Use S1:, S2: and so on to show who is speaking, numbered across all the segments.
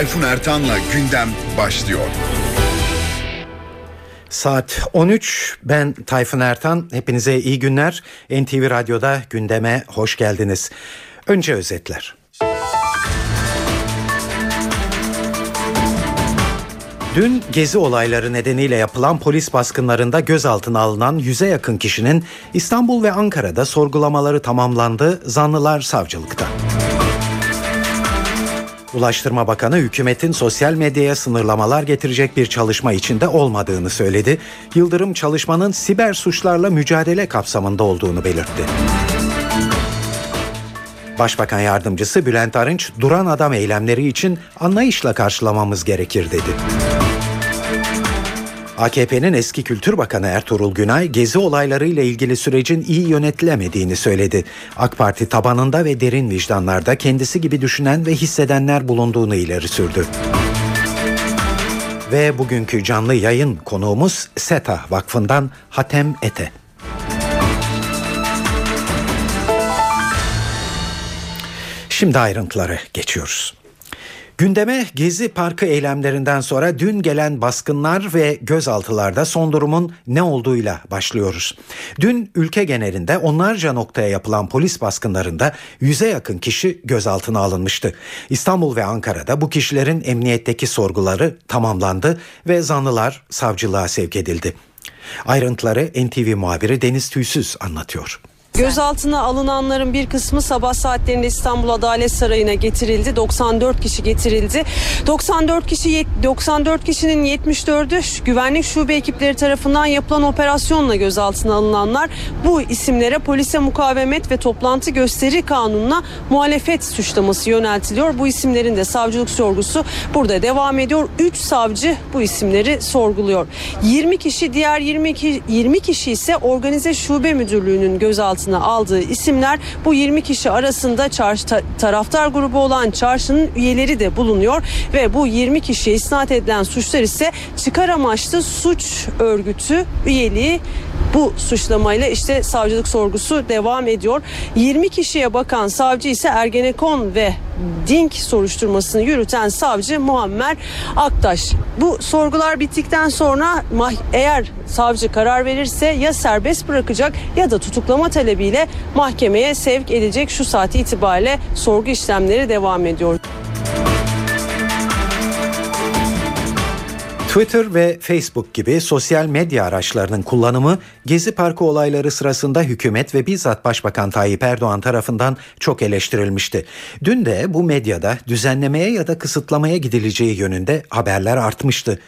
S1: Tayfun Ertan'la gündem başlıyor.
S2: Saat 13 ben Tayfun Ertan hepinize iyi günler NTV Radyo'da gündeme hoş geldiniz. Önce özetler. Dün gezi olayları nedeniyle yapılan polis baskınlarında gözaltına alınan yüze yakın kişinin İstanbul ve Ankara'da sorgulamaları tamamlandı, zanlılar savcılıkta. Ulaştırma Bakanı hükümetin sosyal medyaya sınırlamalar getirecek bir çalışma içinde olmadığını söyledi. Yıldırım çalışmanın siber suçlarla mücadele kapsamında olduğunu belirtti. Başbakan yardımcısı Bülent Arınç duran adam eylemleri için anlayışla karşılamamız gerekir dedi. AKP'nin eski Kültür Bakanı Ertuğrul Günay gezi olayları ile ilgili sürecin iyi yönetilemediğini söyledi. AK Parti tabanında ve derin vicdanlarda kendisi gibi düşünen ve hissedenler bulunduğunu ileri sürdü. Ve bugünkü canlı yayın konuğumuz SETA Vakfı'ndan Hatem Ete. Şimdi ayrıntıları geçiyoruz. Gündeme Gezi Parkı eylemlerinden sonra dün gelen baskınlar ve gözaltılarda son durumun ne olduğuyla başlıyoruz. Dün ülke genelinde onlarca noktaya yapılan polis baskınlarında yüze yakın kişi gözaltına alınmıştı. İstanbul ve Ankara'da bu kişilerin emniyetteki sorguları tamamlandı ve zanlılar savcılığa sevk edildi. Ayrıntıları NTV muhabiri Deniz Tüysüz anlatıyor.
S3: Gözaltına alınanların bir kısmı sabah saatlerinde İstanbul Adalet Sarayı'na getirildi. 94 kişi getirildi. 94 kişi 94 kişinin 74'ü güvenlik şube ekipleri tarafından yapılan operasyonla gözaltına alınanlar bu isimlere polise mukavemet ve toplantı gösteri kanununa muhalefet suçlaması yöneltiliyor. Bu isimlerin de savcılık sorgusu burada devam ediyor. 3 savcı bu isimleri sorguluyor. 20 kişi diğer 22 20 kişi ise organize şube müdürlüğünün gözaltına altına aldığı isimler bu 20 kişi arasında çarşı taraftar grubu olan çarşının üyeleri de bulunuyor. Ve bu 20 kişiye isnat edilen suçlar ise çıkar amaçlı suç örgütü üyeliği bu suçlamayla işte savcılık sorgusu devam ediyor. 20 kişiye bakan savcı ise Ergenekon ve Dink soruşturmasını yürüten savcı Muammer Aktaş. Bu sorgular bittikten sonra eğer savcı karar verirse ya serbest bırakacak ya da tutuklama talebiyle mahkemeye sevk edecek şu saat itibariyle sorgu işlemleri devam ediyor.
S2: Twitter ve Facebook gibi sosyal medya araçlarının kullanımı Gezi Parkı olayları sırasında hükümet ve bizzat Başbakan Tayyip Erdoğan tarafından çok eleştirilmişti. Dün de bu medyada düzenlemeye ya da kısıtlamaya gidileceği yönünde haberler artmıştı.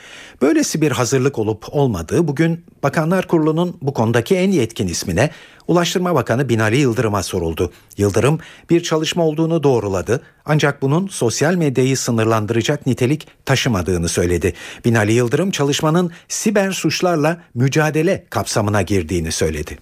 S2: Böylesi bir hazırlık olup olmadığı bugün Bakanlar Kurulu'nun bu konudaki en yetkin ismine Ulaştırma Bakanı Binali Yıldırım'a soruldu. Yıldırım bir çalışma olduğunu doğruladı ancak bunun sosyal medyayı sınırlandıracak nitelik taşımadığını söyledi. Binali Yıldırım çalışmanın siber suçlarla mücadele kapsamına girdiğini söyledi.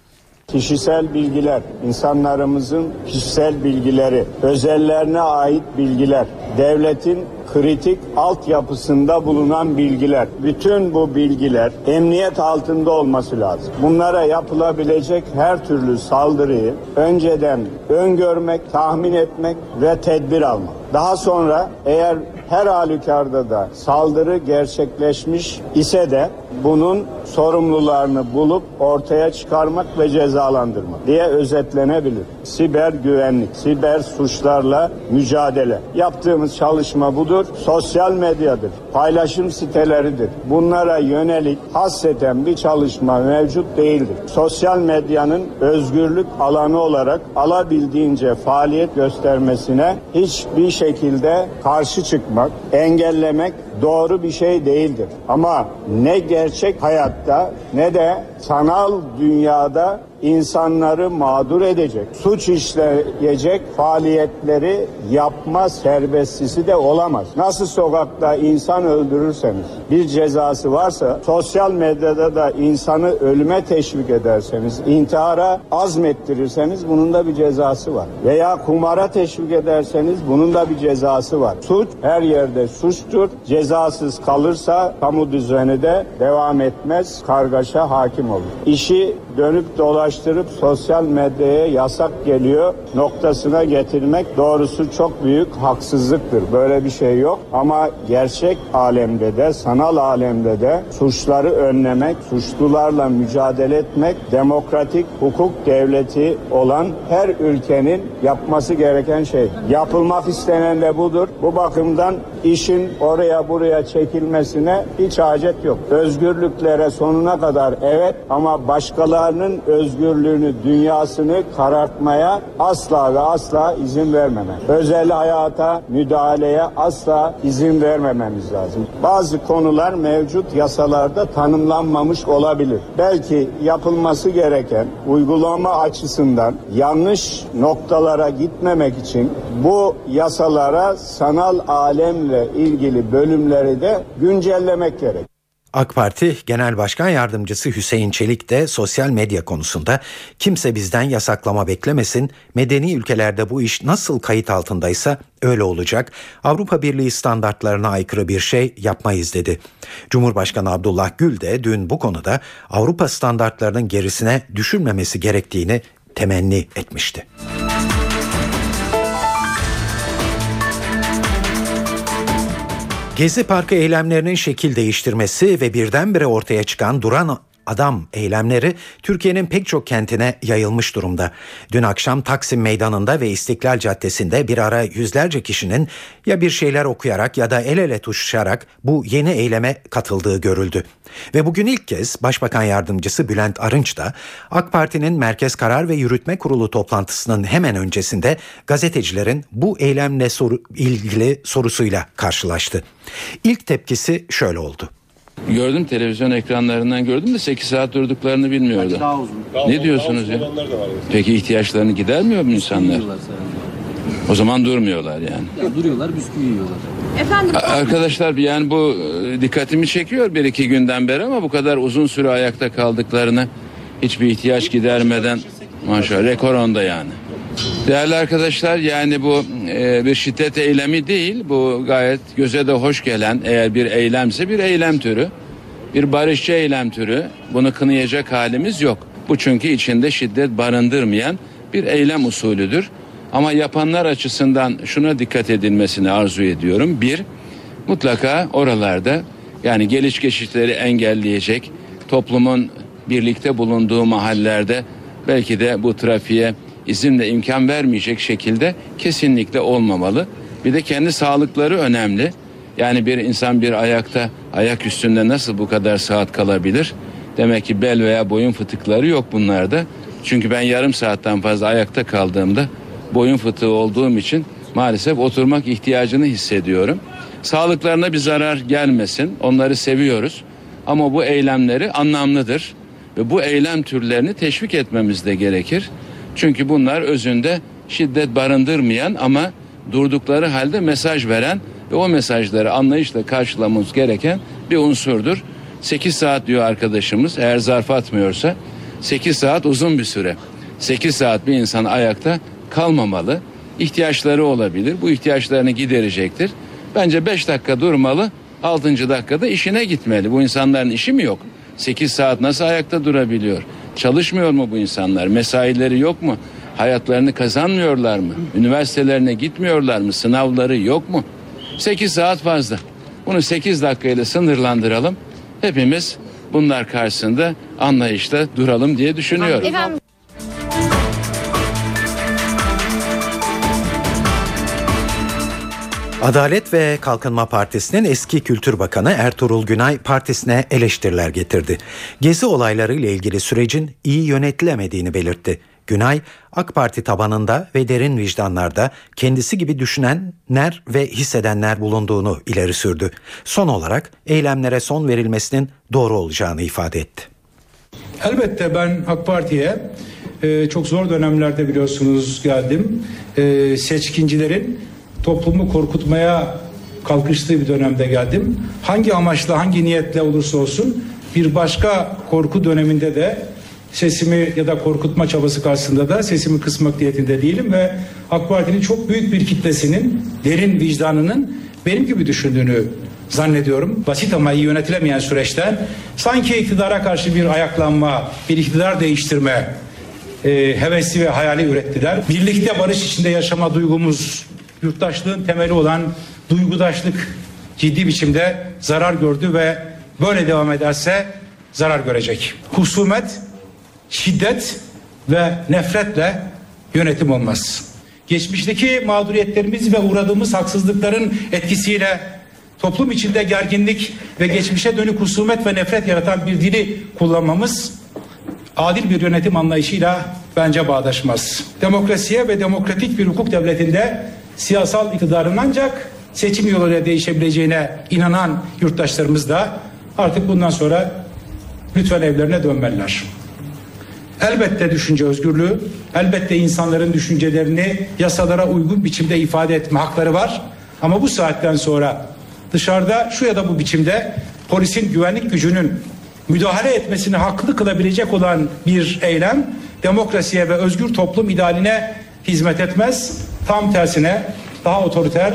S4: Kişisel bilgiler, insanlarımızın kişisel bilgileri, özellerine ait bilgiler, devletin kritik altyapısında bulunan bilgiler. Bütün bu bilgiler emniyet altında olması lazım. Bunlara yapılabilecek her türlü saldırıyı önceden öngörmek, tahmin etmek ve tedbir almak. Daha sonra eğer her halükarda da saldırı gerçekleşmiş ise de bunun sorumlularını bulup ortaya çıkarmak ve cezalandırmak diye özetlenebilir. Siber güvenlik, siber suçlarla mücadele. Yaptığımız çalışma budur. Sosyal medyadır, paylaşım siteleridir. Bunlara yönelik hasreten bir çalışma mevcut değildir. Sosyal medyanın özgürlük alanı olarak alabildiğince faaliyet göstermesine hiçbir şekilde karşı çıkmak, engellemek doğru bir şey değildir. Ama ne gerçek hayatta ne de sanal dünyada insanları mağdur edecek, suç işleyecek faaliyetleri yapma serbestisi de olamaz. Nasıl sokakta insan öldürürseniz bir cezası varsa sosyal medyada da insanı ölüme teşvik ederseniz, intihara azmettirirseniz bunun da bir cezası var. Veya kumara teşvik ederseniz bunun da bir cezası var. Suç her yerde suçtur. Cezasız kalırsa kamu düzeni de devam etmez, kargaşa hakim olur. İşi dönüp dolaştırıp sosyal medyaya yasak geliyor noktasına getirmek doğrusu çok büyük haksızlıktır. Böyle bir şey yok ama gerçek alemde de sanal alemde de suçları önlemek, suçlularla mücadele etmek demokratik hukuk devleti olan her ülkenin yapması gereken şey. Yapılmak istenen de budur. Bu bakımdan işin oraya buraya çekilmesine hiç hacet yok. Özgürlüklere sonuna kadar evet ama başkalarının özgürlüğünü, dünyasını karartmaya asla ve asla izin vermemek. Özel hayata müdahaleye asla izin vermememiz lazım. Bazı konular mevcut yasalarda tanımlanmamış olabilir. Belki yapılması gereken uygulama açısından yanlış noktalara gitmemek için bu yasalara sanal alemle ilgili bölümleri de güncellemek gerek.
S2: AK Parti Genel Başkan Yardımcısı Hüseyin Çelik de sosyal medya konusunda kimse bizden yasaklama beklemesin. Medeni ülkelerde bu iş nasıl kayıt altındaysa öyle olacak. Avrupa Birliği standartlarına aykırı bir şey yapmayız dedi. Cumhurbaşkanı Abdullah Gül de dün bu konuda Avrupa standartlarının gerisine düşülmemesi gerektiğini temenni etmişti. Gezi Parkı eylemlerinin şekil değiştirmesi ve birdenbire ortaya çıkan duran adam eylemleri Türkiye'nin pek çok kentine yayılmış durumda. Dün akşam Taksim Meydanı'nda ve İstiklal Caddesi'nde bir ara yüzlerce kişinin ya bir şeyler okuyarak ya da el ele tutuşarak bu yeni eyleme katıldığı görüldü. Ve bugün ilk kez Başbakan Yardımcısı Bülent Arınç da AK Parti'nin Merkez Karar ve Yürütme Kurulu toplantısının hemen öncesinde gazetecilerin bu eylemle soru, ilgili sorusuyla karşılaştı. İlk tepkisi şöyle oldu.
S5: Gördüm televizyon ekranlarından gördüm de 8 saat durduklarını bilmiyordu.
S6: Daha uzun.
S5: Ne diyorsunuz ya? Peki ihtiyaçlarını gidermiyor mu insanlar? O zaman durmuyorlar yani.
S6: Ya duruyorlar bisküvi yiyorlar.
S7: Efendim
S5: Arkadaşlar yani bu e, dikkatimi çekiyor bir iki günden beri ama bu kadar uzun süre ayakta kaldıklarını hiçbir ihtiyaç gidermeden maşallah rekor onda yani. Değerli arkadaşlar yani bu e, bir şiddet eylemi değil bu gayet göze de hoş gelen eğer bir eylemse bir eylem türü bir barışçı eylem türü bunu kınayacak halimiz yok. Bu çünkü içinde şiddet barındırmayan bir eylem usulüdür. Ama yapanlar açısından şuna dikkat edilmesini arzu ediyorum. Bir, mutlaka oralarda yani geliş geçişleri engelleyecek toplumun birlikte bulunduğu mahallelerde belki de bu trafiğe izinle imkan vermeyecek şekilde kesinlikle olmamalı. Bir de kendi sağlıkları önemli. Yani bir insan bir ayakta ayak üstünde nasıl bu kadar saat kalabilir? Demek ki bel veya boyun fıtıkları yok bunlarda. Çünkü ben yarım saatten fazla ayakta kaldığımda boyun fıtığı olduğum için maalesef oturmak ihtiyacını hissediyorum. Sağlıklarına bir zarar gelmesin. Onları seviyoruz. Ama bu eylemleri anlamlıdır. Ve bu eylem türlerini teşvik etmemiz de gerekir. Çünkü bunlar özünde şiddet barındırmayan ama durdukları halde mesaj veren ve o mesajları anlayışla karşılamamız gereken bir unsurdur. 8 saat diyor arkadaşımız eğer zarf atmıyorsa 8 saat uzun bir süre. 8 saat bir insan ayakta kalmamalı. İhtiyaçları olabilir. Bu ihtiyaçlarını giderecektir. Bence 5 dakika durmalı. 6. dakikada işine gitmeli. Bu insanların işi mi yok? 8 saat nasıl ayakta durabiliyor? Çalışmıyor mu bu insanlar? Mesaileri yok mu? Hayatlarını kazanmıyorlar mı? Üniversitelerine gitmiyorlar mı? Sınavları yok mu? 8 saat fazla. Bunu 8 dakikayla sınırlandıralım. Hepimiz bunlar karşısında anlayışla duralım diye düşünüyorum.
S7: efendim
S2: Adalet ve Kalkınma Partisi'nin eski Kültür Bakanı Ertuğrul Günay partisine eleştiriler getirdi. Gezi olayları ile ilgili sürecin iyi yönetilemediğini belirtti. Günay, AK Parti tabanında ve derin vicdanlarda kendisi gibi düşünenler ve hissedenler bulunduğunu ileri sürdü. Son olarak eylemlere son verilmesinin doğru olacağını ifade etti.
S8: Elbette ben AK Parti'ye e, çok zor dönemlerde biliyorsunuz geldim. E, seçkincilerin toplumu korkutmaya kalkıştığı bir dönemde geldim. Hangi amaçla, hangi niyetle olursa olsun bir başka korku döneminde de sesimi ya da korkutma çabası karşısında da sesimi kısmak niyetinde değilim ve AK Parti'nin çok büyük bir kitlesinin derin vicdanının benim gibi düşündüğünü zannediyorum. Basit ama iyi yönetilemeyen süreçte sanki iktidara karşı bir ayaklanma, bir iktidar değiştirme e, hevesi ve hayali ürettiler. Birlikte barış içinde yaşama duygumuz, yurttaşlığın temeli olan duygudaşlık ciddi biçimde zarar gördü ve böyle devam ederse zarar görecek. Husumet, şiddet ve nefretle yönetim olmaz. Geçmişteki mağduriyetlerimiz ve uğradığımız haksızlıkların etkisiyle toplum içinde gerginlik ve geçmişe dönük husumet ve nefret yaratan bir dili kullanmamız adil bir yönetim anlayışıyla bence bağdaşmaz. Demokrasiye ve demokratik bir hukuk devletinde siyasal iktidarın ancak seçim yoluyla değişebileceğine inanan yurttaşlarımız da artık bundan sonra lütfen evlerine dönmeliler. Elbette düşünce özgürlüğü, elbette insanların düşüncelerini yasalara uygun biçimde ifade etme hakları var. Ama bu saatten sonra dışarıda şu ya da bu biçimde polisin güvenlik gücünün müdahale etmesini haklı kılabilecek olan bir eylem demokrasiye ve özgür toplum idealine hizmet etmez. Tam tersine daha otoriter,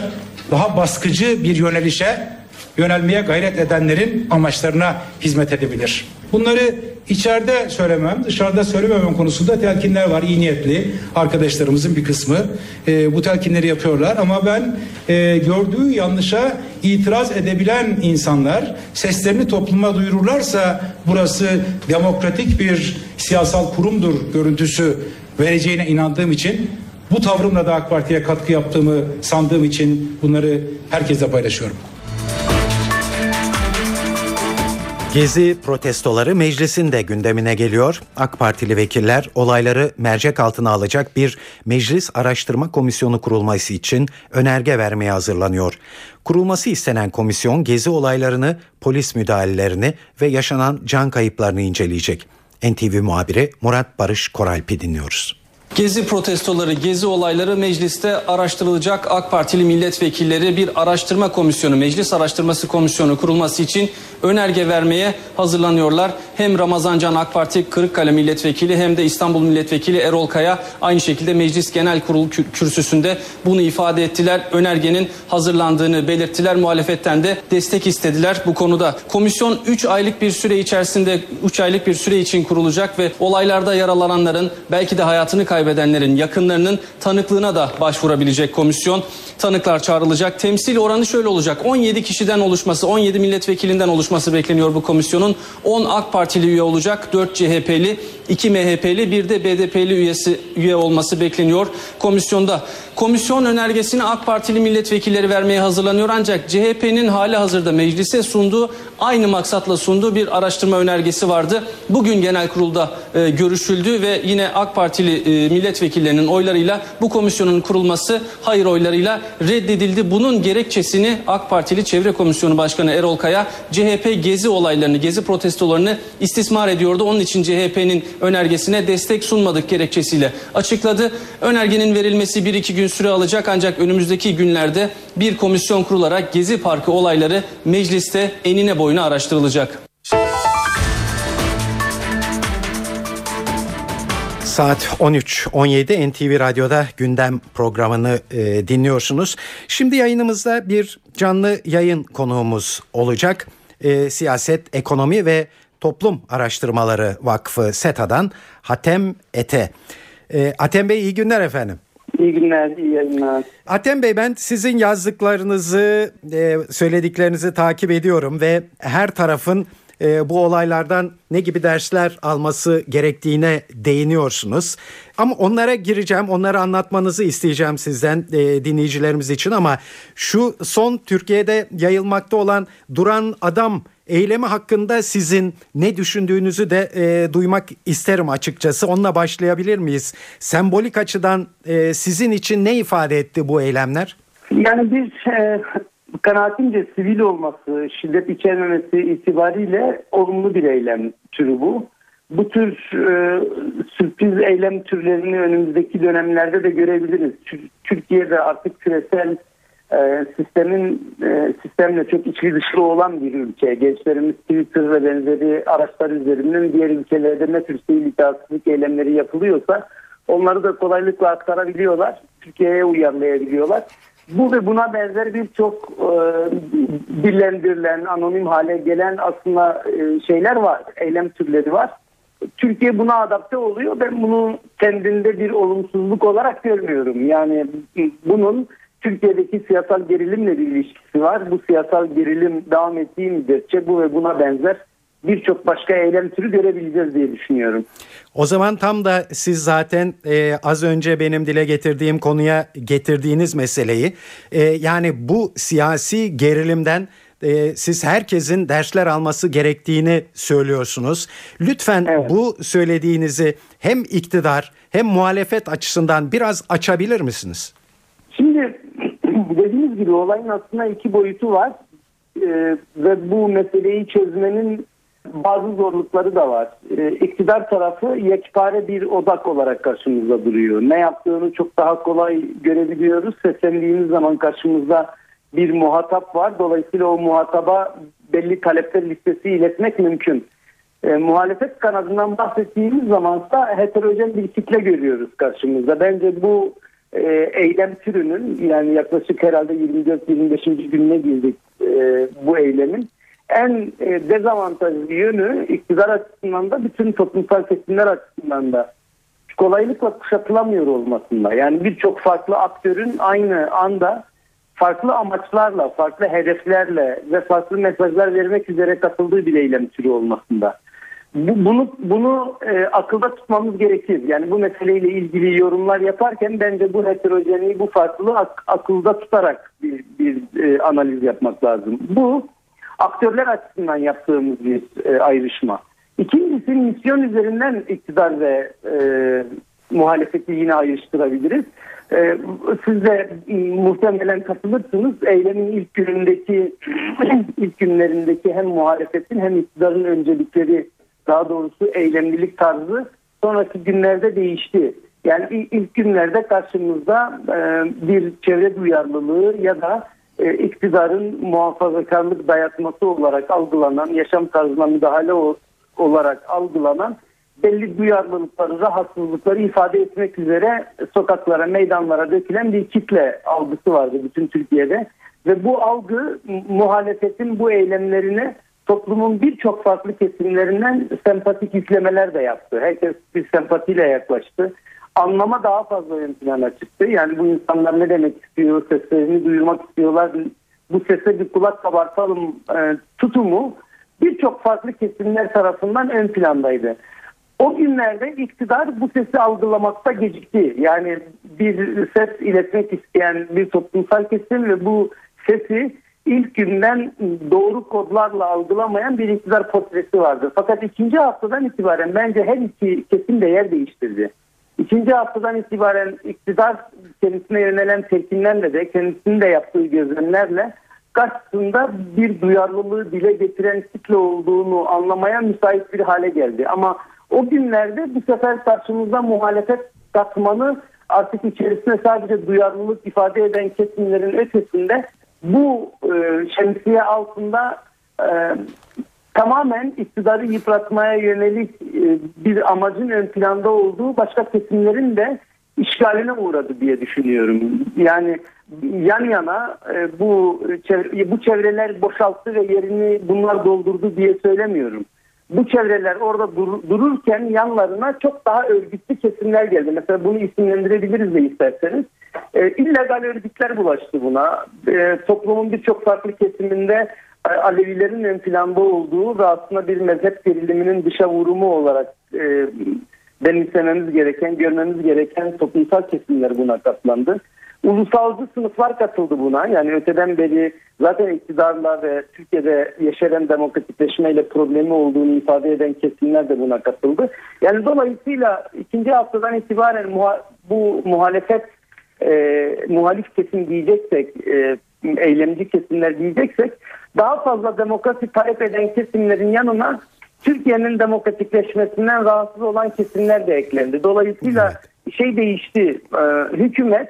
S8: daha baskıcı bir yönelişe yönelmeye gayret edenlerin amaçlarına hizmet edebilir. Bunları içeride söylemem, dışarıda söylememem konusunda telkinler var. İyi niyetli arkadaşlarımızın bir kısmı e, bu telkinleri yapıyorlar. Ama ben e, gördüğü yanlışa itiraz edebilen insanlar seslerini topluma duyururlarsa burası demokratik bir siyasal kurumdur görüntüsü vereceğine inandığım için bu tavrımla da AK Parti'ye katkı yaptığımı sandığım için bunları herkesle paylaşıyorum.
S2: Gezi protestoları meclisin de gündemine geliyor. AK Partili vekiller olayları mercek altına alacak bir meclis araştırma komisyonu kurulması için önerge vermeye hazırlanıyor. Kurulması istenen komisyon gezi olaylarını, polis müdahalelerini ve yaşanan can kayıplarını inceleyecek. NTV muhabiri Murat Barış Koralp'i dinliyoruz.
S6: Gezi protestoları, gezi olayları mecliste araştırılacak. AK Partili milletvekilleri bir araştırma komisyonu, meclis araştırması komisyonu kurulması için önerge vermeye hazırlanıyorlar. Hem Ramazan Can AK Parti Kırıkkale milletvekili hem de İstanbul milletvekili Erol Kaya aynı şekilde meclis genel kurul kürsüsünde bunu ifade ettiler. Önergenin hazırlandığını belirttiler. Muhalefetten de destek istediler bu konuda. Komisyon 3 aylık bir süre içerisinde 3 aylık bir süre için kurulacak ve olaylarda yaralananların belki de hayatını kaybedenlerin yakınlarının tanıklığına da başvurabilecek komisyon. Tanıklar çağrılacak. Temsil oranı şöyle olacak. 17 kişiden oluşması, 17 milletvekilinden oluşması bekleniyor bu komisyonun. 10 AK Partili üye olacak, 4 CHP'li, 2 MHP'li, bir de BDP'li üyesi üye olması bekleniyor komisyonda. Komisyon önergesini AK Partili milletvekilleri vermeye hazırlanıyor ancak CHP'nin hali hazırda meclise sunduğu aynı maksatla sunduğu bir araştırma önergesi vardı. Bugün genel kurulda e, görüşüldü ve yine AK Partili e, milletvekillerinin oylarıyla bu komisyonun kurulması hayır oylarıyla reddedildi. Bunun gerekçesini AK Partili Çevre Komisyonu Başkanı Erol Kaya CHP gezi olaylarını, gezi protestolarını istismar ediyordu. Onun için CHP'nin önergesine destek sunmadık gerekçesiyle açıkladı. Önergenin verilmesi bir iki gün süre alacak ancak önümüzdeki günlerde bir komisyon kurularak Gezi Parkı olayları mecliste enine boyuna araştırılacak.
S2: Saat 13.17 NTV Radyo'da gündem programını e, dinliyorsunuz. Şimdi yayınımızda bir canlı yayın konuğumuz olacak. E, Siyaset, Ekonomi ve Toplum Araştırmaları Vakfı SETA'dan Hatem Ete. E, Hatem Bey iyi günler efendim.
S7: İyi günler, iyi yayınlar.
S2: Atem Bey ben sizin yazdıklarınızı, e, söylediklerinizi takip ediyorum ve her tarafın e, bu olaylardan ne gibi dersler alması gerektiğine değiniyorsunuz. Ama onlara gireceğim, onları anlatmanızı isteyeceğim sizden e, dinleyicilerimiz için ama şu son Türkiye'de yayılmakta olan duran adam eylemi hakkında sizin ne düşündüğünüzü de e, duymak isterim açıkçası. Onunla başlayabilir miyiz? Sembolik açıdan e, sizin için ne ifade etti bu eylemler?
S7: Yani bir e, kanaatimce sivil olması, şiddet içermemesi itibariyle olumlu bir eylem türü bu. Bu tür e, sürpriz eylem türlerini önümüzdeki dönemlerde de görebiliriz. Türkiye'de artık küresel e, sistemin e, sistemle çok içli dışlı olan bir ülke. Gençlerimiz Twitter ve benzeri araçlar üzerinden diğer ülkelerde ne tür sivil itaatsizlik eylemleri yapılıyorsa onları da kolaylıkla aktarabiliyorlar. Türkiye'ye uyarlayabiliyorlar. Bu ve buna benzer birçok e, dillendirilen, anonim hale gelen aslında e, şeyler var, eylem türleri var. Türkiye buna adapte oluyor. Ben bunu kendinde bir olumsuzluk olarak görmüyorum. Yani bunun Türkiye'deki siyasal gerilimle bir ilişkisi var. Bu siyasal gerilim devam ettiği müddetçe bu ve buna benzer birçok başka eylem türü görebileceğiz diye düşünüyorum.
S2: O zaman tam da siz zaten e, az önce benim dile getirdiğim konuya getirdiğiniz meseleyi e, yani bu siyasi gerilimden e, siz herkesin dersler alması gerektiğini söylüyorsunuz. Lütfen evet. bu söylediğinizi hem iktidar hem muhalefet açısından biraz açabilir misiniz?
S7: Şimdi dediğiniz gibi olayın aslında iki boyutu var. Ee, ve bu meseleyi çözmenin bazı zorlukları da var. Ee, iktidar tarafı yekpare bir odak olarak karşımızda duruyor. Ne yaptığını çok daha kolay görebiliyoruz. Seslendiğimiz zaman karşımızda bir muhatap var. Dolayısıyla o muhataba belli talepler listesi iletmek mümkün. E, muhalefet kanadından bahsettiğimiz zaman da heterojen bir kitle görüyoruz karşımızda. Bence bu e, eylem türünün yani yaklaşık herhalde 24-25. gününe girdik e, bu eylemin en e, dezavantajlı yönü iktidar açısından da bütün toplumsal kesimler açısından da kolaylıkla kuşatılamıyor olmasında. Yani birçok farklı aktörün aynı anda farklı amaçlarla, farklı hedeflerle ve farklı mesajlar vermek üzere katıldığı bir eylem türü olmasında. Bu, bunu bunu e, akılda tutmamız gerekir. Yani bu meseleyle ilgili yorumlar yaparken bence bu heterojenliği, bu farklılığı ak, akılda tutarak bir, bir e, analiz yapmak lazım. Bu aktörler açısından yaptığımız bir e, ayrışma. İkincisi misyon üzerinden iktidar ve e, muhalefeti yine ayrıştırabiliriz. E, siz de muhtemelen katılırsınız. Eylemin ilk günündeki ilk günlerindeki hem muhalefetin hem iktidarın öncelikleri daha doğrusu eylemlilik tarzı sonraki günlerde değişti. Yani ilk günlerde karşımızda e, bir çevre duyarlılığı ya da e, iktidarın muhafazakarlık dayatması olarak algılanan, yaşam tarzına müdahale olarak algılanan belli duyarlılıkları, rahatsızlıkları ifade etmek üzere sokaklara, meydanlara dökülen bir kitle algısı vardı bütün Türkiye'de. Ve bu algı muhalefetin bu eylemlerine toplumun birçok farklı kesimlerinden sempatik izlemeler de yaptı. Herkes bir sempatiyle yaklaştı. Anlama daha fazla ön plana çıktı. Yani bu insanlar ne demek istiyor, seslerini duyurmak istiyorlar. Bu sese bir kulak kabartalım e, tutumu birçok farklı kesimler tarafından ön plandaydı. O günlerde iktidar bu sesi algılamakta gecikti. Yani bir ses iletmek isteyen bir toplumsal kesim ve bu sesi ilk günden doğru kodlarla algılamayan bir iktidar portresi vardı. Fakat ikinci haftadan itibaren bence her iki kesim de yer değiştirdi. İkinci haftadan itibaren iktidar kendisine yönelen telkinlerle de kendisinin de yaptığı gözlemlerle karşısında bir duyarlılığı dile getiren kitle olduğunu anlamaya müsait bir hale geldi. Ama o günlerde bu sefer karşımızda muhalefet katmanı artık içerisinde sadece duyarlılık ifade eden kesimlerin ötesinde bu e, şemsiye altında e, tamamen iktidarı yıpratmaya yönelik e, bir amacın ön planda olduğu başka kesimlerin de işgaline uğradı diye düşünüyorum. Yani yan yana e, bu bu çevreler boşalttı ve yerini bunlar doldurdu diye söylemiyorum bu çevreler orada dur, dururken yanlarına çok daha örgütlü kesimler geldi. Mesela bunu isimlendirebiliriz de isterseniz. E, illegal örgütler bulaştı buna. E, toplumun birçok farklı kesiminde Alevilerin ön planda olduğu ve aslında bir mezhep geriliminin dışa vurumu olarak e, benimsememiz gereken, görmemiz gereken toplumsal kesimler buna katlandı. Ulusalcı sınıflar katıldı buna. Yani öteden beri zaten iktidarla ve Türkiye'de yaşayan demokratikleşmeyle problemi olduğunu ifade eden kesimler de buna katıldı. Yani dolayısıyla ikinci haftadan itibaren muha bu muhalefet e, muhalif kesim diyeceksek, e, eylemci kesimler diyeceksek daha fazla demokrasi talep eden kesimlerin yanına Türkiye'nin demokratikleşmesinden rahatsız olan kesimler de eklendi. Dolayısıyla evet. şey değişti. E, hükümet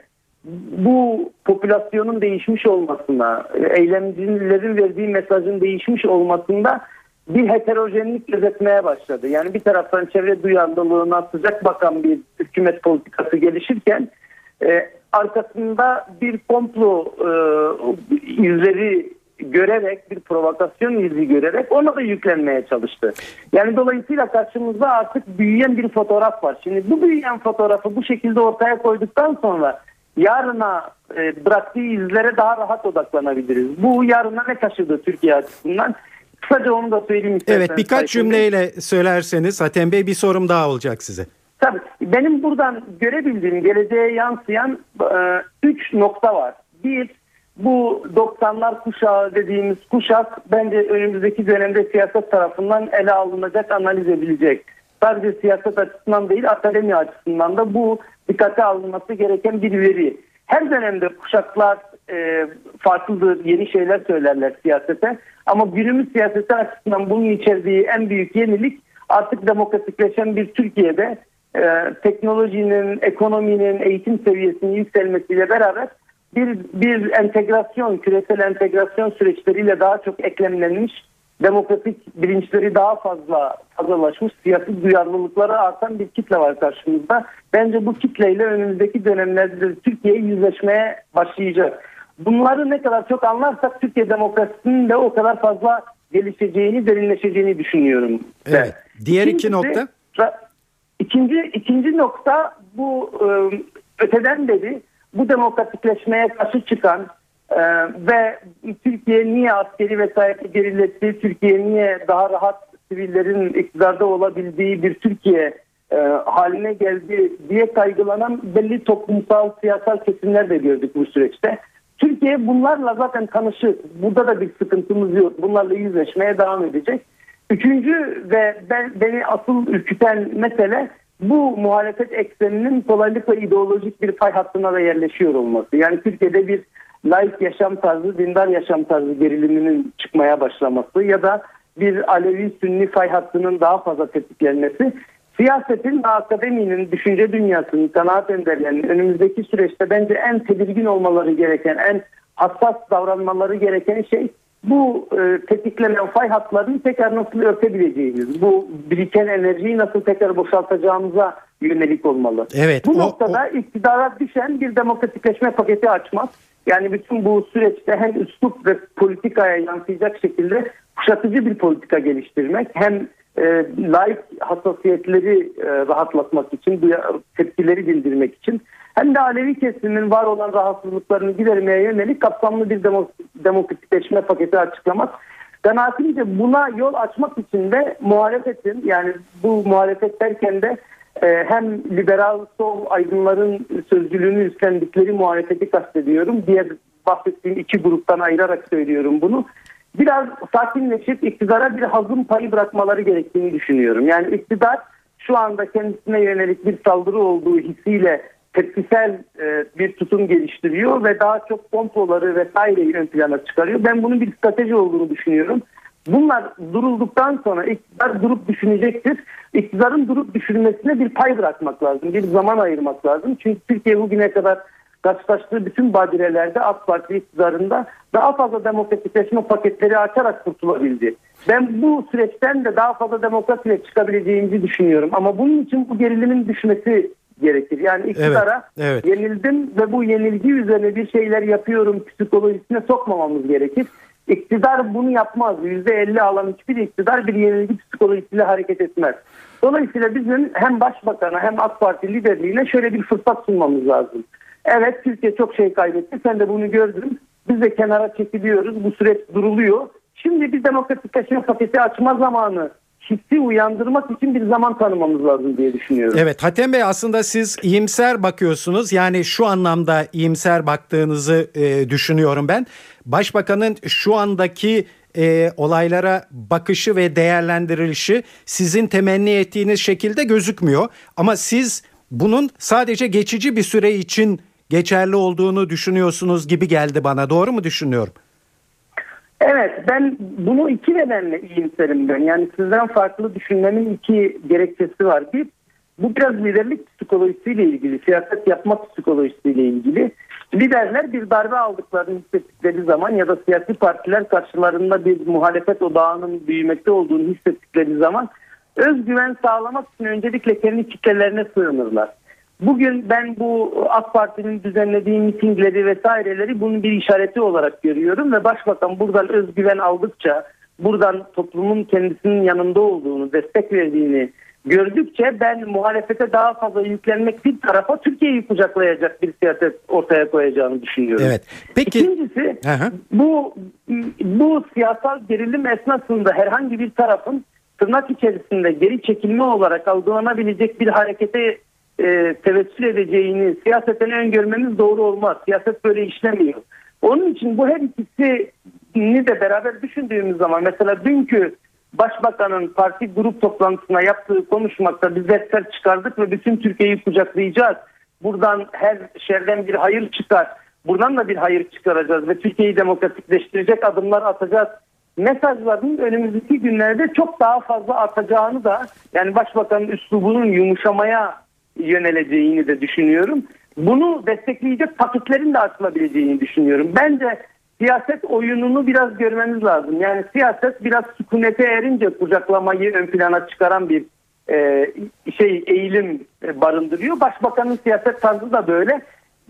S7: bu popülasyonun değişmiş olmasına, eylemcilerin verdiği mesajın değişmiş olmasında bir heterojenlik gözetmeye başladı. Yani bir taraftan çevre duyarlılığına sıcak bakan bir hükümet politikası gelişirken e, arkasında bir komplo e, izleri görerek bir provokasyon izi görerek ona da yüklenmeye çalıştı. Yani dolayısıyla karşımızda artık büyüyen bir fotoğraf var. Şimdi bu büyüyen fotoğrafı bu şekilde ortaya koyduktan sonra yarına e, bıraktığı izlere daha rahat odaklanabiliriz. Bu yarına ne taşıdı Türkiye açısından? Kısaca onu da söyleyeyim isterseniz.
S2: Evet birkaç cümleyle söylerseniz Hatem Bey bir sorum daha olacak size.
S7: Tabii benim buradan görebildiğim geleceğe yansıyan e, üç nokta var. Bir bu 90'lar kuşağı dediğimiz kuşak bence önümüzdeki dönemde siyaset tarafından ele alınacak, analiz edilecek. Sadece siyaset açısından değil akademi açısından da bu dikkate alınması gereken bir veri. Her dönemde kuşaklar e, farklıdır, yeni şeyler söylerler siyasete. Ama günümüz siyaseti açısından bunun içerdiği en büyük yenilik artık demokratikleşen bir Türkiye'de e, teknolojinin, ekonominin, eğitim seviyesinin yükselmesiyle beraber bir, bir entegrasyon, küresel entegrasyon süreçleriyle daha çok eklemlenmiş, demokratik bilinçleri daha fazla fazlalaşmış, siyasi duyarlılıkları artan bir kitle var karşımızda. Bence bu kitleyle önümüzdeki dönemlerde Türkiye yüzleşmeye başlayacak. Bunları ne kadar çok anlarsak Türkiye demokrasisinin de o kadar fazla gelişeceğini, derinleşeceğini düşünüyorum.
S2: Evet. Diğer iki nokta?
S7: İkinci, ikinci nokta bu e, öteden beri bu demokratikleşmeye karşı çıkan e, ve Türkiye niye askeri vesayeti geriletti, Türkiye niye daha rahat sivillerin iktidarda olabildiği bir Türkiye e, haline geldi diye kaygılanan belli toplumsal siyasal kesimler de gördük bu süreçte. Türkiye bunlarla zaten tanışık. Burada da bir sıkıntımız yok. Bunlarla yüzleşmeye devam edecek. Üçüncü ve ben, beni asıl ürküten mesele bu muhalefet ekseninin kolaylıkla ideolojik bir fay hattına da yerleşiyor olması. Yani Türkiye'de bir laik yaşam tarzı, dindar yaşam tarzı geriliminin çıkmaya başlaması ya da bir Alevi-Sünni fay hattının daha fazla tetiklenmesi siyasetin ve akademinin, düşünce dünyasının, kanaat önderlerinin önümüzdeki süreçte bence en tedirgin olmaları gereken, en hassas davranmaları gereken şey bu e, tetiklenen fay hatlarını tekrar nasıl örtebileceğimiz, bu biriken enerjiyi nasıl tekrar boşaltacağımıza yönelik olmalı.
S2: Evet,
S7: bu
S2: o,
S7: noktada o... iktidara düşen bir demokratikleşme paketi açmak, yani bütün bu süreçte hem üslup ve politikaya yansıyacak şekilde kuşatıcı bir politika geliştirmek, hem e, laik hassasiyetleri e, rahatlatmak için, tepkileri bildirmek için hem de Alevi kesimin var olan rahatsızlıklarını gidermeye yönelik kapsamlı bir demok demokratikleşme paketi açıklamak. Kanaatimce buna yol açmak için de muhalefetin yani bu muhalefet derken de e, hem liberal sol aydınların sözcülüğünü üstlendikleri muhalefeti kastediyorum. Diğer bahsettiğim iki gruptan ayırarak söylüyorum bunu biraz sakinleşip iktidara bir hazım payı bırakmaları gerektiğini düşünüyorum. Yani iktidar şu anda kendisine yönelik bir saldırı olduğu hissiyle tepkisel e, bir tutum geliştiriyor ve daha çok komploları vesaireyi ön plana çıkarıyor. Ben bunun bir strateji olduğunu düşünüyorum. Bunlar durulduktan sonra iktidar durup düşünecektir. İktidarın durup düşünmesine bir pay bırakmak lazım. Bir zaman ayırmak lazım. Çünkü Türkiye bugüne kadar karşılaştığı bütün badirelerde AK Parti iktidarında daha fazla demokratikleşme paketleri açarak kurtulabildi. Ben bu süreçten de daha fazla demokrasiyle çıkabileceğimizi düşünüyorum. Ama bunun için bu gerilimin düşmesi gerekir. Yani iktidara evet, evet. yenildim ve bu yenilgi üzerine bir şeyler yapıyorum psikolojisine sokmamamız gerekir. İktidar bunu yapmaz. %50 alan hiçbir iktidar bir yenilgi psikolojisiyle hareket etmez. Dolayısıyla bizim hem başbakana hem AK Parti liderliğine şöyle bir fırsat sunmamız lazım. Evet Türkiye çok şey kaybetti. Sen de bunu gördün. Biz de kenara çekiliyoruz. Bu süreç duruluyor. Şimdi bir demokratikleşme paketi açma zamanı hissi uyandırmak için bir zaman tanımamız lazım diye düşünüyorum.
S2: Evet Hatem Bey aslında siz iyimser bakıyorsunuz. Yani şu anlamda iyimser baktığınızı e, düşünüyorum ben. Başbakanın şu andaki e, olaylara bakışı ve değerlendirilişi sizin temenni ettiğiniz şekilde gözükmüyor. Ama siz bunun sadece geçici bir süre için geçerli olduğunu düşünüyorsunuz gibi geldi bana. Doğru mu düşünüyorum?
S7: Evet ben bunu iki nedenle iyimserim ben. Yani sizden farklı düşünmemin iki gerekçesi var. Bir bu biraz liderlik psikolojisiyle ilgili, siyaset yapmak psikolojisiyle ilgili. Liderler bir darbe aldıklarını hissettikleri zaman ya da siyasi partiler karşılarında bir muhalefet odağının büyümekte olduğunu hissettikleri zaman özgüven sağlamak için öncelikle kendi kitlelerine sığınırlar. Bugün ben bu AK Parti'nin düzenlediği mitingleri vesaireleri bunun bir işareti olarak görüyorum ve Başbakan buradan özgüven aldıkça, buradan toplumun kendisinin yanında olduğunu, destek verdiğini gördükçe ben muhalefete daha fazla yüklenmek bir tarafa Türkiye'yi kucaklayacak bir siyaset ortaya koyacağını düşünüyorum.
S2: Evet. Peki
S7: İkincisi
S2: hı.
S7: bu bu siyasal gerilim esnasında herhangi bir tarafın tırnak içerisinde geri çekilme olarak algılanabilecek bir harekete e, tevessül edeceğini siyaseten öngörmemiz doğru olmaz. Siyaset böyle işlemiyor. Onun için bu her ikisini de beraber düşündüğümüz zaman mesela dünkü Başbakanın parti grup toplantısına yaptığı konuşmakta biz defter çıkardık ve bütün Türkiye'yi kucaklayacağız. Buradan her şerden bir hayır çıkar. Buradan da bir hayır çıkaracağız ve Türkiye'yi demokratikleştirecek adımlar atacağız. Mesajların önümüzdeki günlerde çok daha fazla artacağını da yani Başbakanın üslubunun yumuşamaya yöneleceğini de düşünüyorum. Bunu destekleyecek paketlerin de açılabileceğini düşünüyorum. Bence siyaset oyununu biraz görmemiz lazım. Yani siyaset biraz sükunete erince kucaklamayı ön plana çıkaran bir e, şey eğilim barındırıyor. Başbakanın siyaset tarzı da böyle.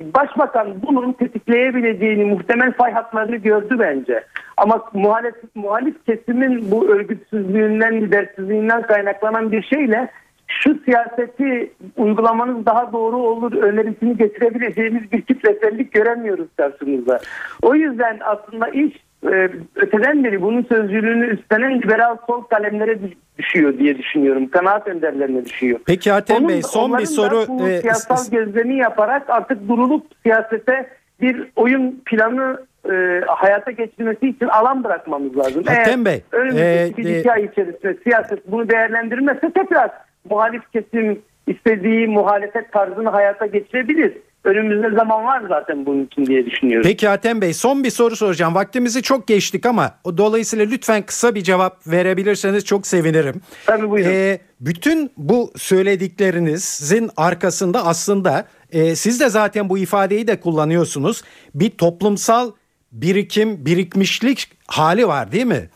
S7: Başbakan bunun tetikleyebileceğini muhtemel fay hatlarını gördü bence. Ama muhalif, muhalif kesimin bu örgütsüzlüğünden, lidersizliğinden kaynaklanan bir şeyle şu siyaseti uygulamanız daha doğru olur önerisini getirebileceğimiz bir kitlesellik göremiyoruz karşımızda. O yüzden aslında iş e, öteden beri bunun sözcülüğünü üstlenen liberal sol kalemlere düşüyor diye düşünüyorum. Kanaat önderlerine düşüyor.
S2: Peki Hatem
S7: Onun-
S2: Bey son bir soru
S7: Bu
S2: e,
S7: siyasal
S2: s-
S7: gözlemi yaparak artık durulup siyasete bir oyun planı e, hayata geçirmesi için alan bırakmamız lazım.
S2: Hatem Bey,
S7: önümüzdeki
S2: e,
S7: bir
S2: e,
S7: iki ay içerisinde siyaset bunu değerlendirmezse tekrar muhalif kesim istediği muhalefet tarzını hayata geçirebilir. Önümüzde zaman var zaten bunun için diye düşünüyorum.
S2: Peki Hatem Bey son bir soru soracağım. Vaktimizi çok geçtik ama dolayısıyla lütfen kısa bir cevap verebilirseniz çok sevinirim.
S7: Tabii buyurun.
S2: Ee, bütün bu söylediklerinizin arkasında aslında e, siz de zaten bu ifadeyi de kullanıyorsunuz. Bir toplumsal birikim, birikmişlik hali var değil mi?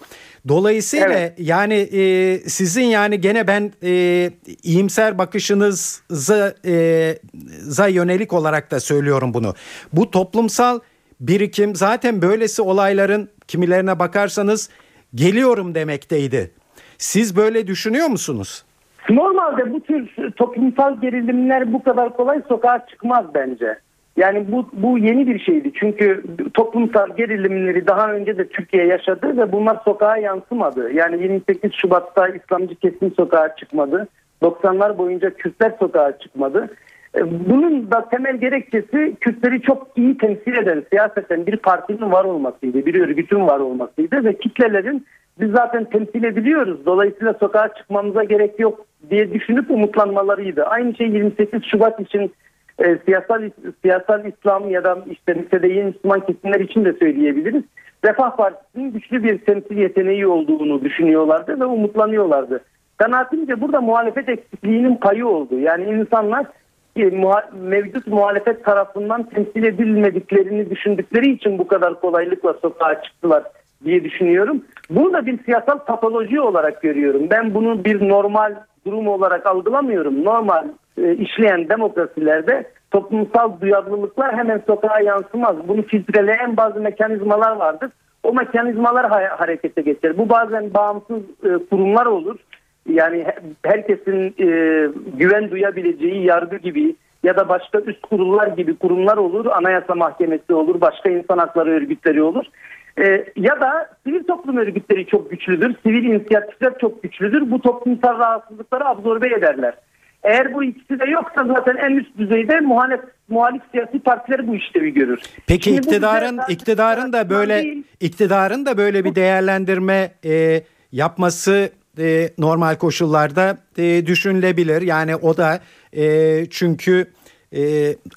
S2: Dolayısıyla
S7: Evet.
S2: yani e, sizin yani gene ben e, iyimser bakışınıza e, za yönelik olarak da söylüyorum bunu. Bu toplumsal birikim zaten böylesi olayların kimilerine bakarsanız geliyorum demekteydi. Siz böyle düşünüyor musunuz?
S7: Normalde bu tür toplumsal gerilimler bu kadar kolay sokağa çıkmaz bence. Yani bu, bu yeni bir şeydi. Çünkü toplumsal gerilimleri daha önce de Türkiye yaşadı ve bunlar sokağa yansımadı. Yani 28 Şubat'ta İslamcı kesim sokağa çıkmadı. 90'lar boyunca Kürtler sokağa çıkmadı. E, Bunun da temel gerekçesi Kürtleri çok iyi temsil eden siyaseten bir partinin var olmasıydı, bir örgütün var olmasıydı ve kitlelerin biz zaten temsil ediliyoruz. Dolayısıyla sokağa çıkmamıza gerek yok diye düşünüp umutlanmalarıydı. Aynı şey 28 Şubat için e, siyasal siyasal İslam ya da işte mütedeyyin Müslüman kesimler için de söyleyebiliriz. Refah Partisi'nin güçlü bir temsil yeteneği olduğunu düşünüyorlardı ve umutlanıyorlardı. Kanaatimce burada muhalefet eksikliğinin payı oldu. Yani insanlar e, muha- mevcut muhalefet tarafından temsil edilmediklerini düşündükleri için bu kadar kolaylıkla sokağa çıktılar diye düşünüyorum. Bunu da bir siyasal patoloji olarak görüyorum. Ben bunu bir normal durum olarak algılamıyorum. Normal e, işleyen demokrasilerde toplumsal duyarlılıklar hemen sokağa yansımaz. Bunu filtreleyen bazı mekanizmalar vardır. O mekanizmalar ha- harekete geçer. Bu bazen bağımsız e, kurumlar olur. Yani he- herkesin e, güven duyabileceği yargı gibi ya da başka üst kurullar gibi kurumlar olur. Anayasa Mahkemesi olur, başka insan hakları örgütleri olur. E, ya da sivil toplum örgütleri çok güçlüdür. Sivil inisiyatifler çok güçlüdür. Bu toplumsal rahatsızlıkları absorbe ederler. Eğer bu ikisi de yoksa zaten en üst düzeyde muhalif, muhalif siyasi partiler bu işlevi görür.
S2: Peki
S7: Şimdi bu
S2: iktidarın
S7: bize-
S2: iktidarın da böyle
S7: değil.
S2: iktidarın da böyle bir değerlendirme e, yapması e, normal koşullarda e, düşünülebilir. Yani o da e, çünkü e,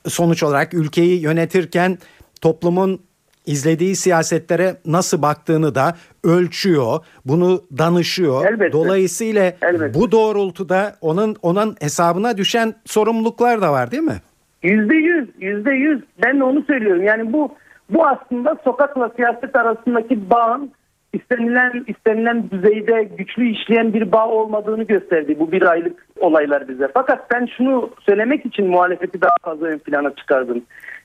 S2: sonuç olarak ülkeyi yönetirken toplumun izlediği siyasetlere nasıl baktığını da ölçüyor, bunu danışıyor.
S7: Elbette.
S2: Dolayısıyla
S7: Elbette.
S2: bu doğrultuda onun onun hesabına düşen sorumluluklar da var değil mi?
S7: Yüzde yüz, yüzde yüz. Ben de onu söylüyorum. Yani bu bu aslında sokakla siyaset arasındaki bağın istenilen istenilen düzeyde güçlü işleyen bir bağ olmadığını gösterdi bu bir aylık olaylar bize. Fakat ben şunu söylemek için muhalefeti daha fazla ön plana çıkardım.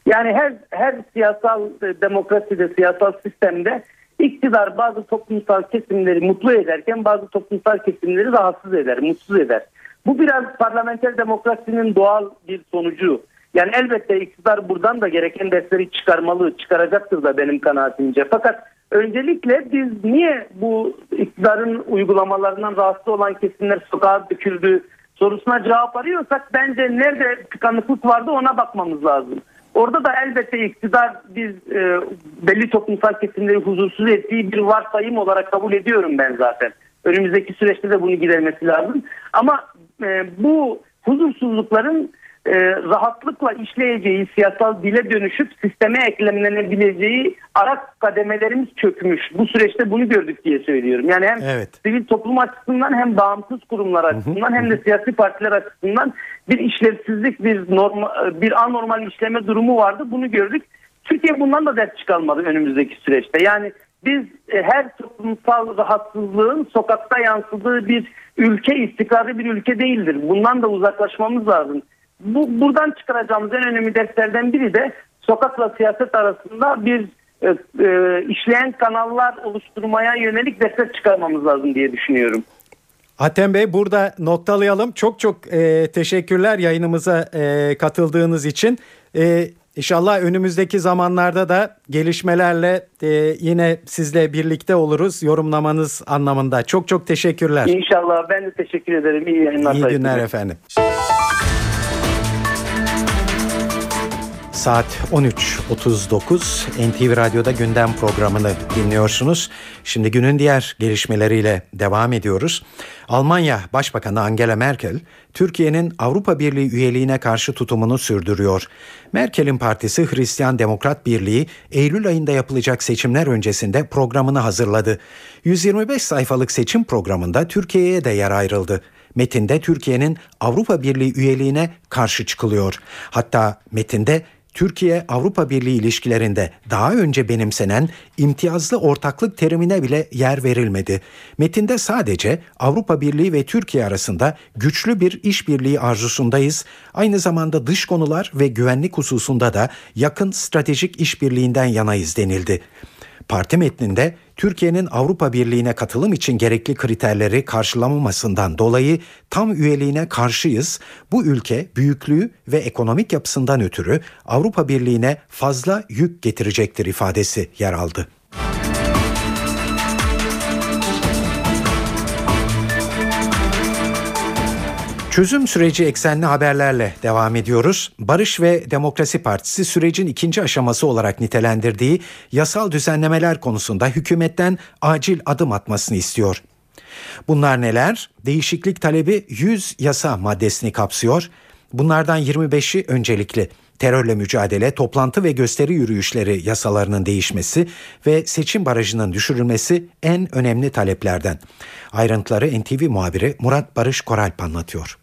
S7: Yani her her siyasal e, demokraside, siyasal sistemde iktidar bazı toplumsal kesimleri mutlu ederken bazı toplumsal kesimleri rahatsız eder, mutsuz eder. Bu biraz parlamenter demokrasinin doğal bir sonucu. Yani elbette iktidar buradan da gereken dersleri çıkarmalı, çıkaracaktır da benim kanaatimce. Fakat öncelikle biz niye bu iktidarın uygulamalarından rahatsız olan kesimler sokağa döküldü sorusuna cevap arıyorsak bence nerede tıkanıklık vardı ona bakmamız lazım. Orada da elbette iktidar biz e, belli toplumsal kesimleri huzursuz ettiği bir varsayım olarak kabul ediyorum ben zaten. Önümüzdeki süreçte de bunu gidermesi lazım. Ama e, bu huzursuzlukların e, rahatlıkla işleyeceği, siyasal dile dönüşüp sisteme eklemlenebileceği ara kademelerimiz çökmüş. Bu süreçte bunu gördük diye söylüyorum. Yani hem
S2: Evet.
S7: sivil toplum açısından hem bağımsız kurumlar açısından hem de siyasi partiler açısından bir işlevsizlik, bir norma, bir anormal işleme durumu vardı. Bunu gördük. Türkiye bundan da ders çıkarmadı önümüzdeki süreçte. Yani biz e, her toplumsal rahatsızlığın sokakta yansıdığı bir ülke, istikrarlı bir ülke değildir. Bundan da uzaklaşmamız lazım. Bu buradan çıkaracağımız en önemli derslerden biri de sokakla siyaset arasında bir e, e, işleyen kanallar oluşturmaya yönelik dersler çıkarmamız lazım diye düşünüyorum.
S2: Hatem Bey burada noktalayalım. Çok çok e, teşekkürler yayınımıza e, katıldığınız için. E, inşallah önümüzdeki zamanlarda da gelişmelerle e, yine sizle birlikte oluruz yorumlamanız anlamında. Çok çok teşekkürler.
S7: İnşallah ben de teşekkür ederim. İyi yayınlar.
S2: İyi günler efendim. Saat 13.39 NTV Radyo'da gündem programını dinliyorsunuz. Şimdi günün diğer gelişmeleriyle devam ediyoruz. Almanya Başbakanı Angela Merkel, Türkiye'nin Avrupa Birliği üyeliğine karşı tutumunu sürdürüyor. Merkel'in partisi Hristiyan Demokrat Birliği, Eylül ayında yapılacak seçimler öncesinde programını hazırladı. 125 sayfalık seçim programında Türkiye'ye de yer ayrıldı. Metinde Türkiye'nin Avrupa Birliği üyeliğine karşı çıkılıyor. Hatta metinde Türkiye Avrupa Birliği ilişkilerinde daha önce benimsenen imtiyazlı ortaklık terimine bile yer verilmedi. Metinde sadece Avrupa Birliği ve Türkiye arasında güçlü bir işbirliği arzusundayız. Aynı zamanda dış konular ve güvenlik hususunda da yakın stratejik işbirliğinden yanayız denildi. Parti metninde Türkiye'nin Avrupa Birliği'ne katılım için gerekli kriterleri karşılamamasından dolayı tam üyeliğine karşıyız. Bu ülke büyüklüğü ve ekonomik yapısından ötürü Avrupa Birliği'ne fazla yük getirecektir ifadesi yer aldı. Çözüm süreci eksenli haberlerle devam ediyoruz. Barış ve Demokrasi Partisi sürecin ikinci aşaması olarak nitelendirdiği yasal düzenlemeler konusunda hükümetten acil adım atmasını istiyor. Bunlar neler? Değişiklik talebi 100 yasa maddesini kapsıyor. Bunlardan 25'i öncelikli. Terörle mücadele, toplantı ve gösteri yürüyüşleri yasalarının değişmesi ve seçim barajının düşürülmesi en önemli taleplerden. Ayrıntıları NTV muhabiri Murat Barış Koralp anlatıyor.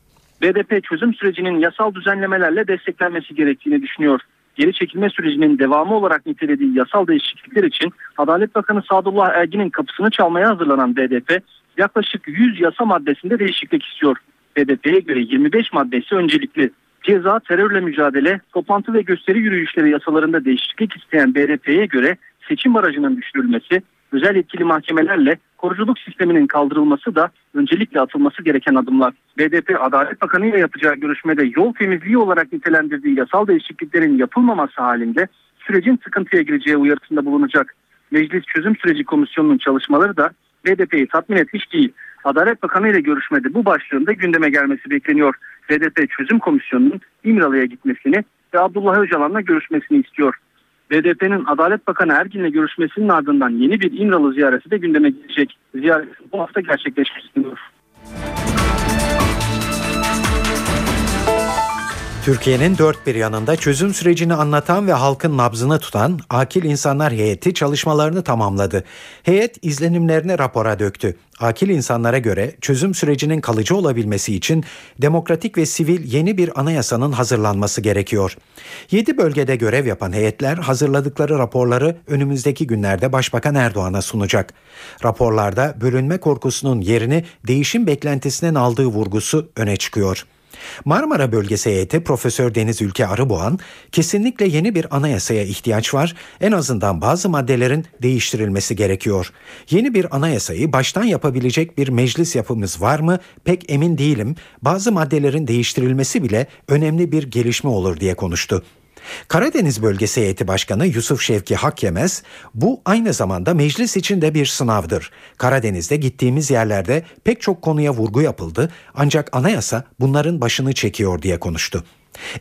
S9: BDP çözüm sürecinin yasal düzenlemelerle desteklenmesi gerektiğini düşünüyor. Geri çekilme sürecinin devamı olarak nitelediği yasal değişiklikler için Adalet Bakanı Sadullah Ergin'in kapısını çalmaya hazırlanan BDP yaklaşık 100 yasa maddesinde değişiklik istiyor. BDP'ye göre 25 maddesi öncelikli. Ceza, terörle mücadele, toplantı ve gösteri yürüyüşleri yasalarında değişiklik isteyen BDP'ye göre seçim barajının düşürülmesi, özel yetkili mahkemelerle koruculuk sisteminin kaldırılması da öncelikle atılması gereken adımlar. BDP Adalet Bakanı ile yapacağı görüşmede yol temizliği olarak nitelendirdiği yasal değişikliklerin yapılmaması halinde sürecin sıkıntıya gireceği uyarısında bulunacak. Meclis Çözüm Süreci Komisyonu'nun çalışmaları da BDP'yi tatmin etmiş değil. Adalet Bakanı ile görüşmede bu başlığında gündeme gelmesi bekleniyor. BDP Çözüm Komisyonu'nun İmralı'ya gitmesini ve Abdullah Öcalan'la görüşmesini istiyor. BDP'nin Adalet Bakanı Ergin'le görüşmesinin ardından yeni bir İmralı ziyareti de gündeme gelecek. Ziyaret bu hafta gerçekleşmek
S2: Türkiye'nin dört bir yanında çözüm sürecini anlatan ve halkın nabzını tutan Akil İnsanlar Heyeti çalışmalarını tamamladı. Heyet izlenimlerini rapora döktü. Akil insanlara göre çözüm sürecinin kalıcı olabilmesi için demokratik ve sivil yeni bir anayasanın hazırlanması gerekiyor. 7 bölgede görev yapan heyetler hazırladıkları raporları önümüzdeki günlerde Başbakan Erdoğan'a sunacak. Raporlarda bölünme korkusunun yerini değişim beklentisinin aldığı vurgusu öne çıkıyor. Marmara Bölgesi heyeti Profesör Deniz Ülke Arıboğan kesinlikle yeni bir anayasaya ihtiyaç var. En azından bazı maddelerin değiştirilmesi gerekiyor. Yeni bir anayasayı baştan yapabilecek bir meclis yapımız var mı? Pek emin değilim. Bazı maddelerin değiştirilmesi bile önemli bir gelişme olur diye konuştu. Karadeniz Bölgesi Heyeti Başkanı Yusuf Şevki Hakyemez, bu aynı zamanda meclis için de bir sınavdır. Karadeniz'de gittiğimiz yerlerde pek çok konuya vurgu yapıldı ancak anayasa bunların başını çekiyor diye konuştu.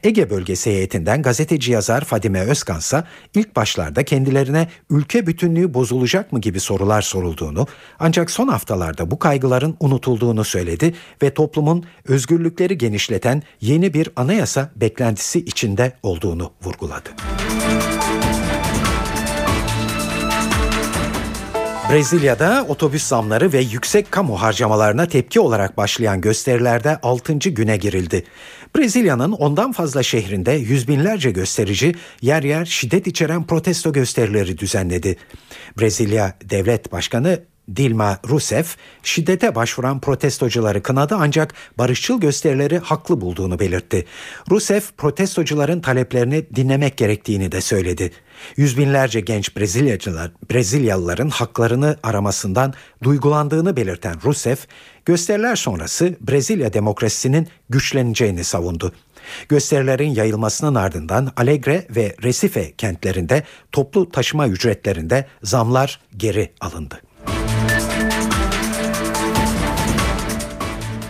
S2: Ege bölgesi heyetinden gazeteci yazar Fadime Özkan ise ilk başlarda kendilerine ülke bütünlüğü bozulacak mı gibi sorular sorulduğunu ancak son haftalarda bu kaygıların unutulduğunu söyledi ve toplumun özgürlükleri genişleten yeni bir anayasa beklentisi içinde olduğunu vurguladı. Brezilya'da otobüs zamları ve yüksek kamu harcamalarına tepki olarak başlayan gösterilerde 6. güne girildi. Brezilya'nın ondan fazla şehrinde yüz binlerce gösterici yer yer şiddet içeren protesto gösterileri düzenledi. Brezilya Devlet Başkanı Dilma Rousseff şiddete başvuran protestocuları kınadı ancak barışçıl gösterileri haklı bulduğunu belirtti. Rousseff protestocuların taleplerini dinlemek gerektiğini de söyledi. Yüz binlerce genç Brezilyacılar, Brezilyalıların haklarını aramasından duygulandığını belirten Rousseff, gösteriler sonrası Brezilya demokrasisinin güçleneceğini savundu. Gösterilerin yayılmasının ardından Alegre ve Recife kentlerinde toplu taşıma ücretlerinde zamlar geri alındı.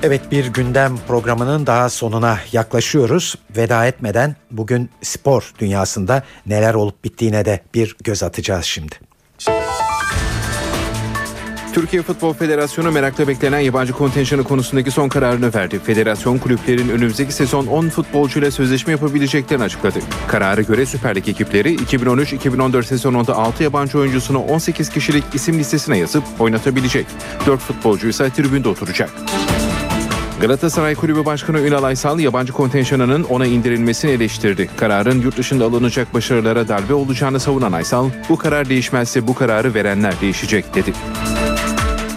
S2: Evet bir gündem programının daha sonuna yaklaşıyoruz. Veda etmeden bugün spor dünyasında neler olup bittiğine de bir göz atacağız şimdi.
S10: Türkiye Futbol Federasyonu merakla beklenen yabancı kontenjanı konusundaki son kararını verdi. Federasyon kulüplerin önümüzdeki sezon 10 futbolcuyla sözleşme yapabileceklerini açıkladı. Karara göre Süper Lig ekipleri 2013-2014 sezonunda 6 yabancı oyuncusunu 18 kişilik isim listesine yazıp oynatabilecek. 4 futbolcu ise tribünde oturacak. Galatasaray Kulübü Başkanı Ünal Aysal yabancı kontenjanının ona indirilmesini eleştirdi. Kararın yurt dışında alınacak başarılara darbe olacağını savunan Aysal, bu karar değişmezse bu kararı verenler değişecek dedi.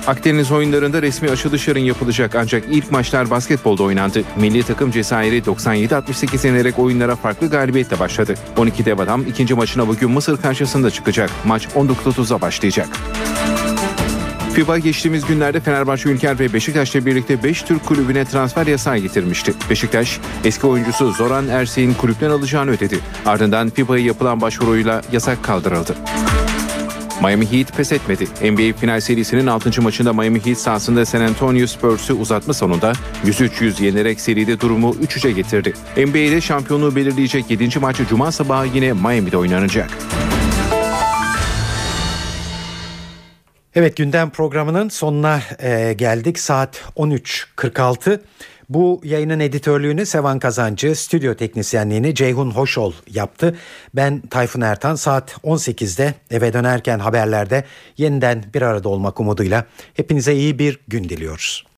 S10: Akdeniz oyunlarında resmi açılış yarın yapılacak ancak ilk maçlar basketbolda oynandı. Milli takım Cezayir'i 97-68 yenerek oyunlara farklı galibiyetle başladı. 12 dev adam ikinci maçına bugün Mısır karşısında çıkacak. Maç 19.30'a başlayacak. FIBA geçtiğimiz günlerde Fenerbahçe Ülker ve Beşiktaş'la birlikte 5 Türk kulübüne transfer yasağı getirmişti. Beşiktaş, eski oyuncusu Zoran Ersek'in kulüpten alacağını ödedi. Ardından FIBA'ya yapılan başvuruyla yasak kaldırıldı. Miami Heat pes etmedi. NBA final serisinin 6. maçında Miami Heat sahasında San Antonio Spurs'u uzatma sonunda 103-100 yenerek seride durumu 3-3'e getirdi. NBA'de şampiyonluğu belirleyecek 7. maçı Cuma sabahı yine Miami'de oynanacak.
S2: Evet gündem programının sonuna e, geldik. Saat 13.46. Bu yayının editörlüğünü Sevan Kazancı, stüdyo teknisyenliğini Ceyhun Hoşol yaptı. Ben Tayfun Ertan saat 18'de eve dönerken haberlerde yeniden bir arada olmak umuduyla hepinize iyi bir gün diliyoruz.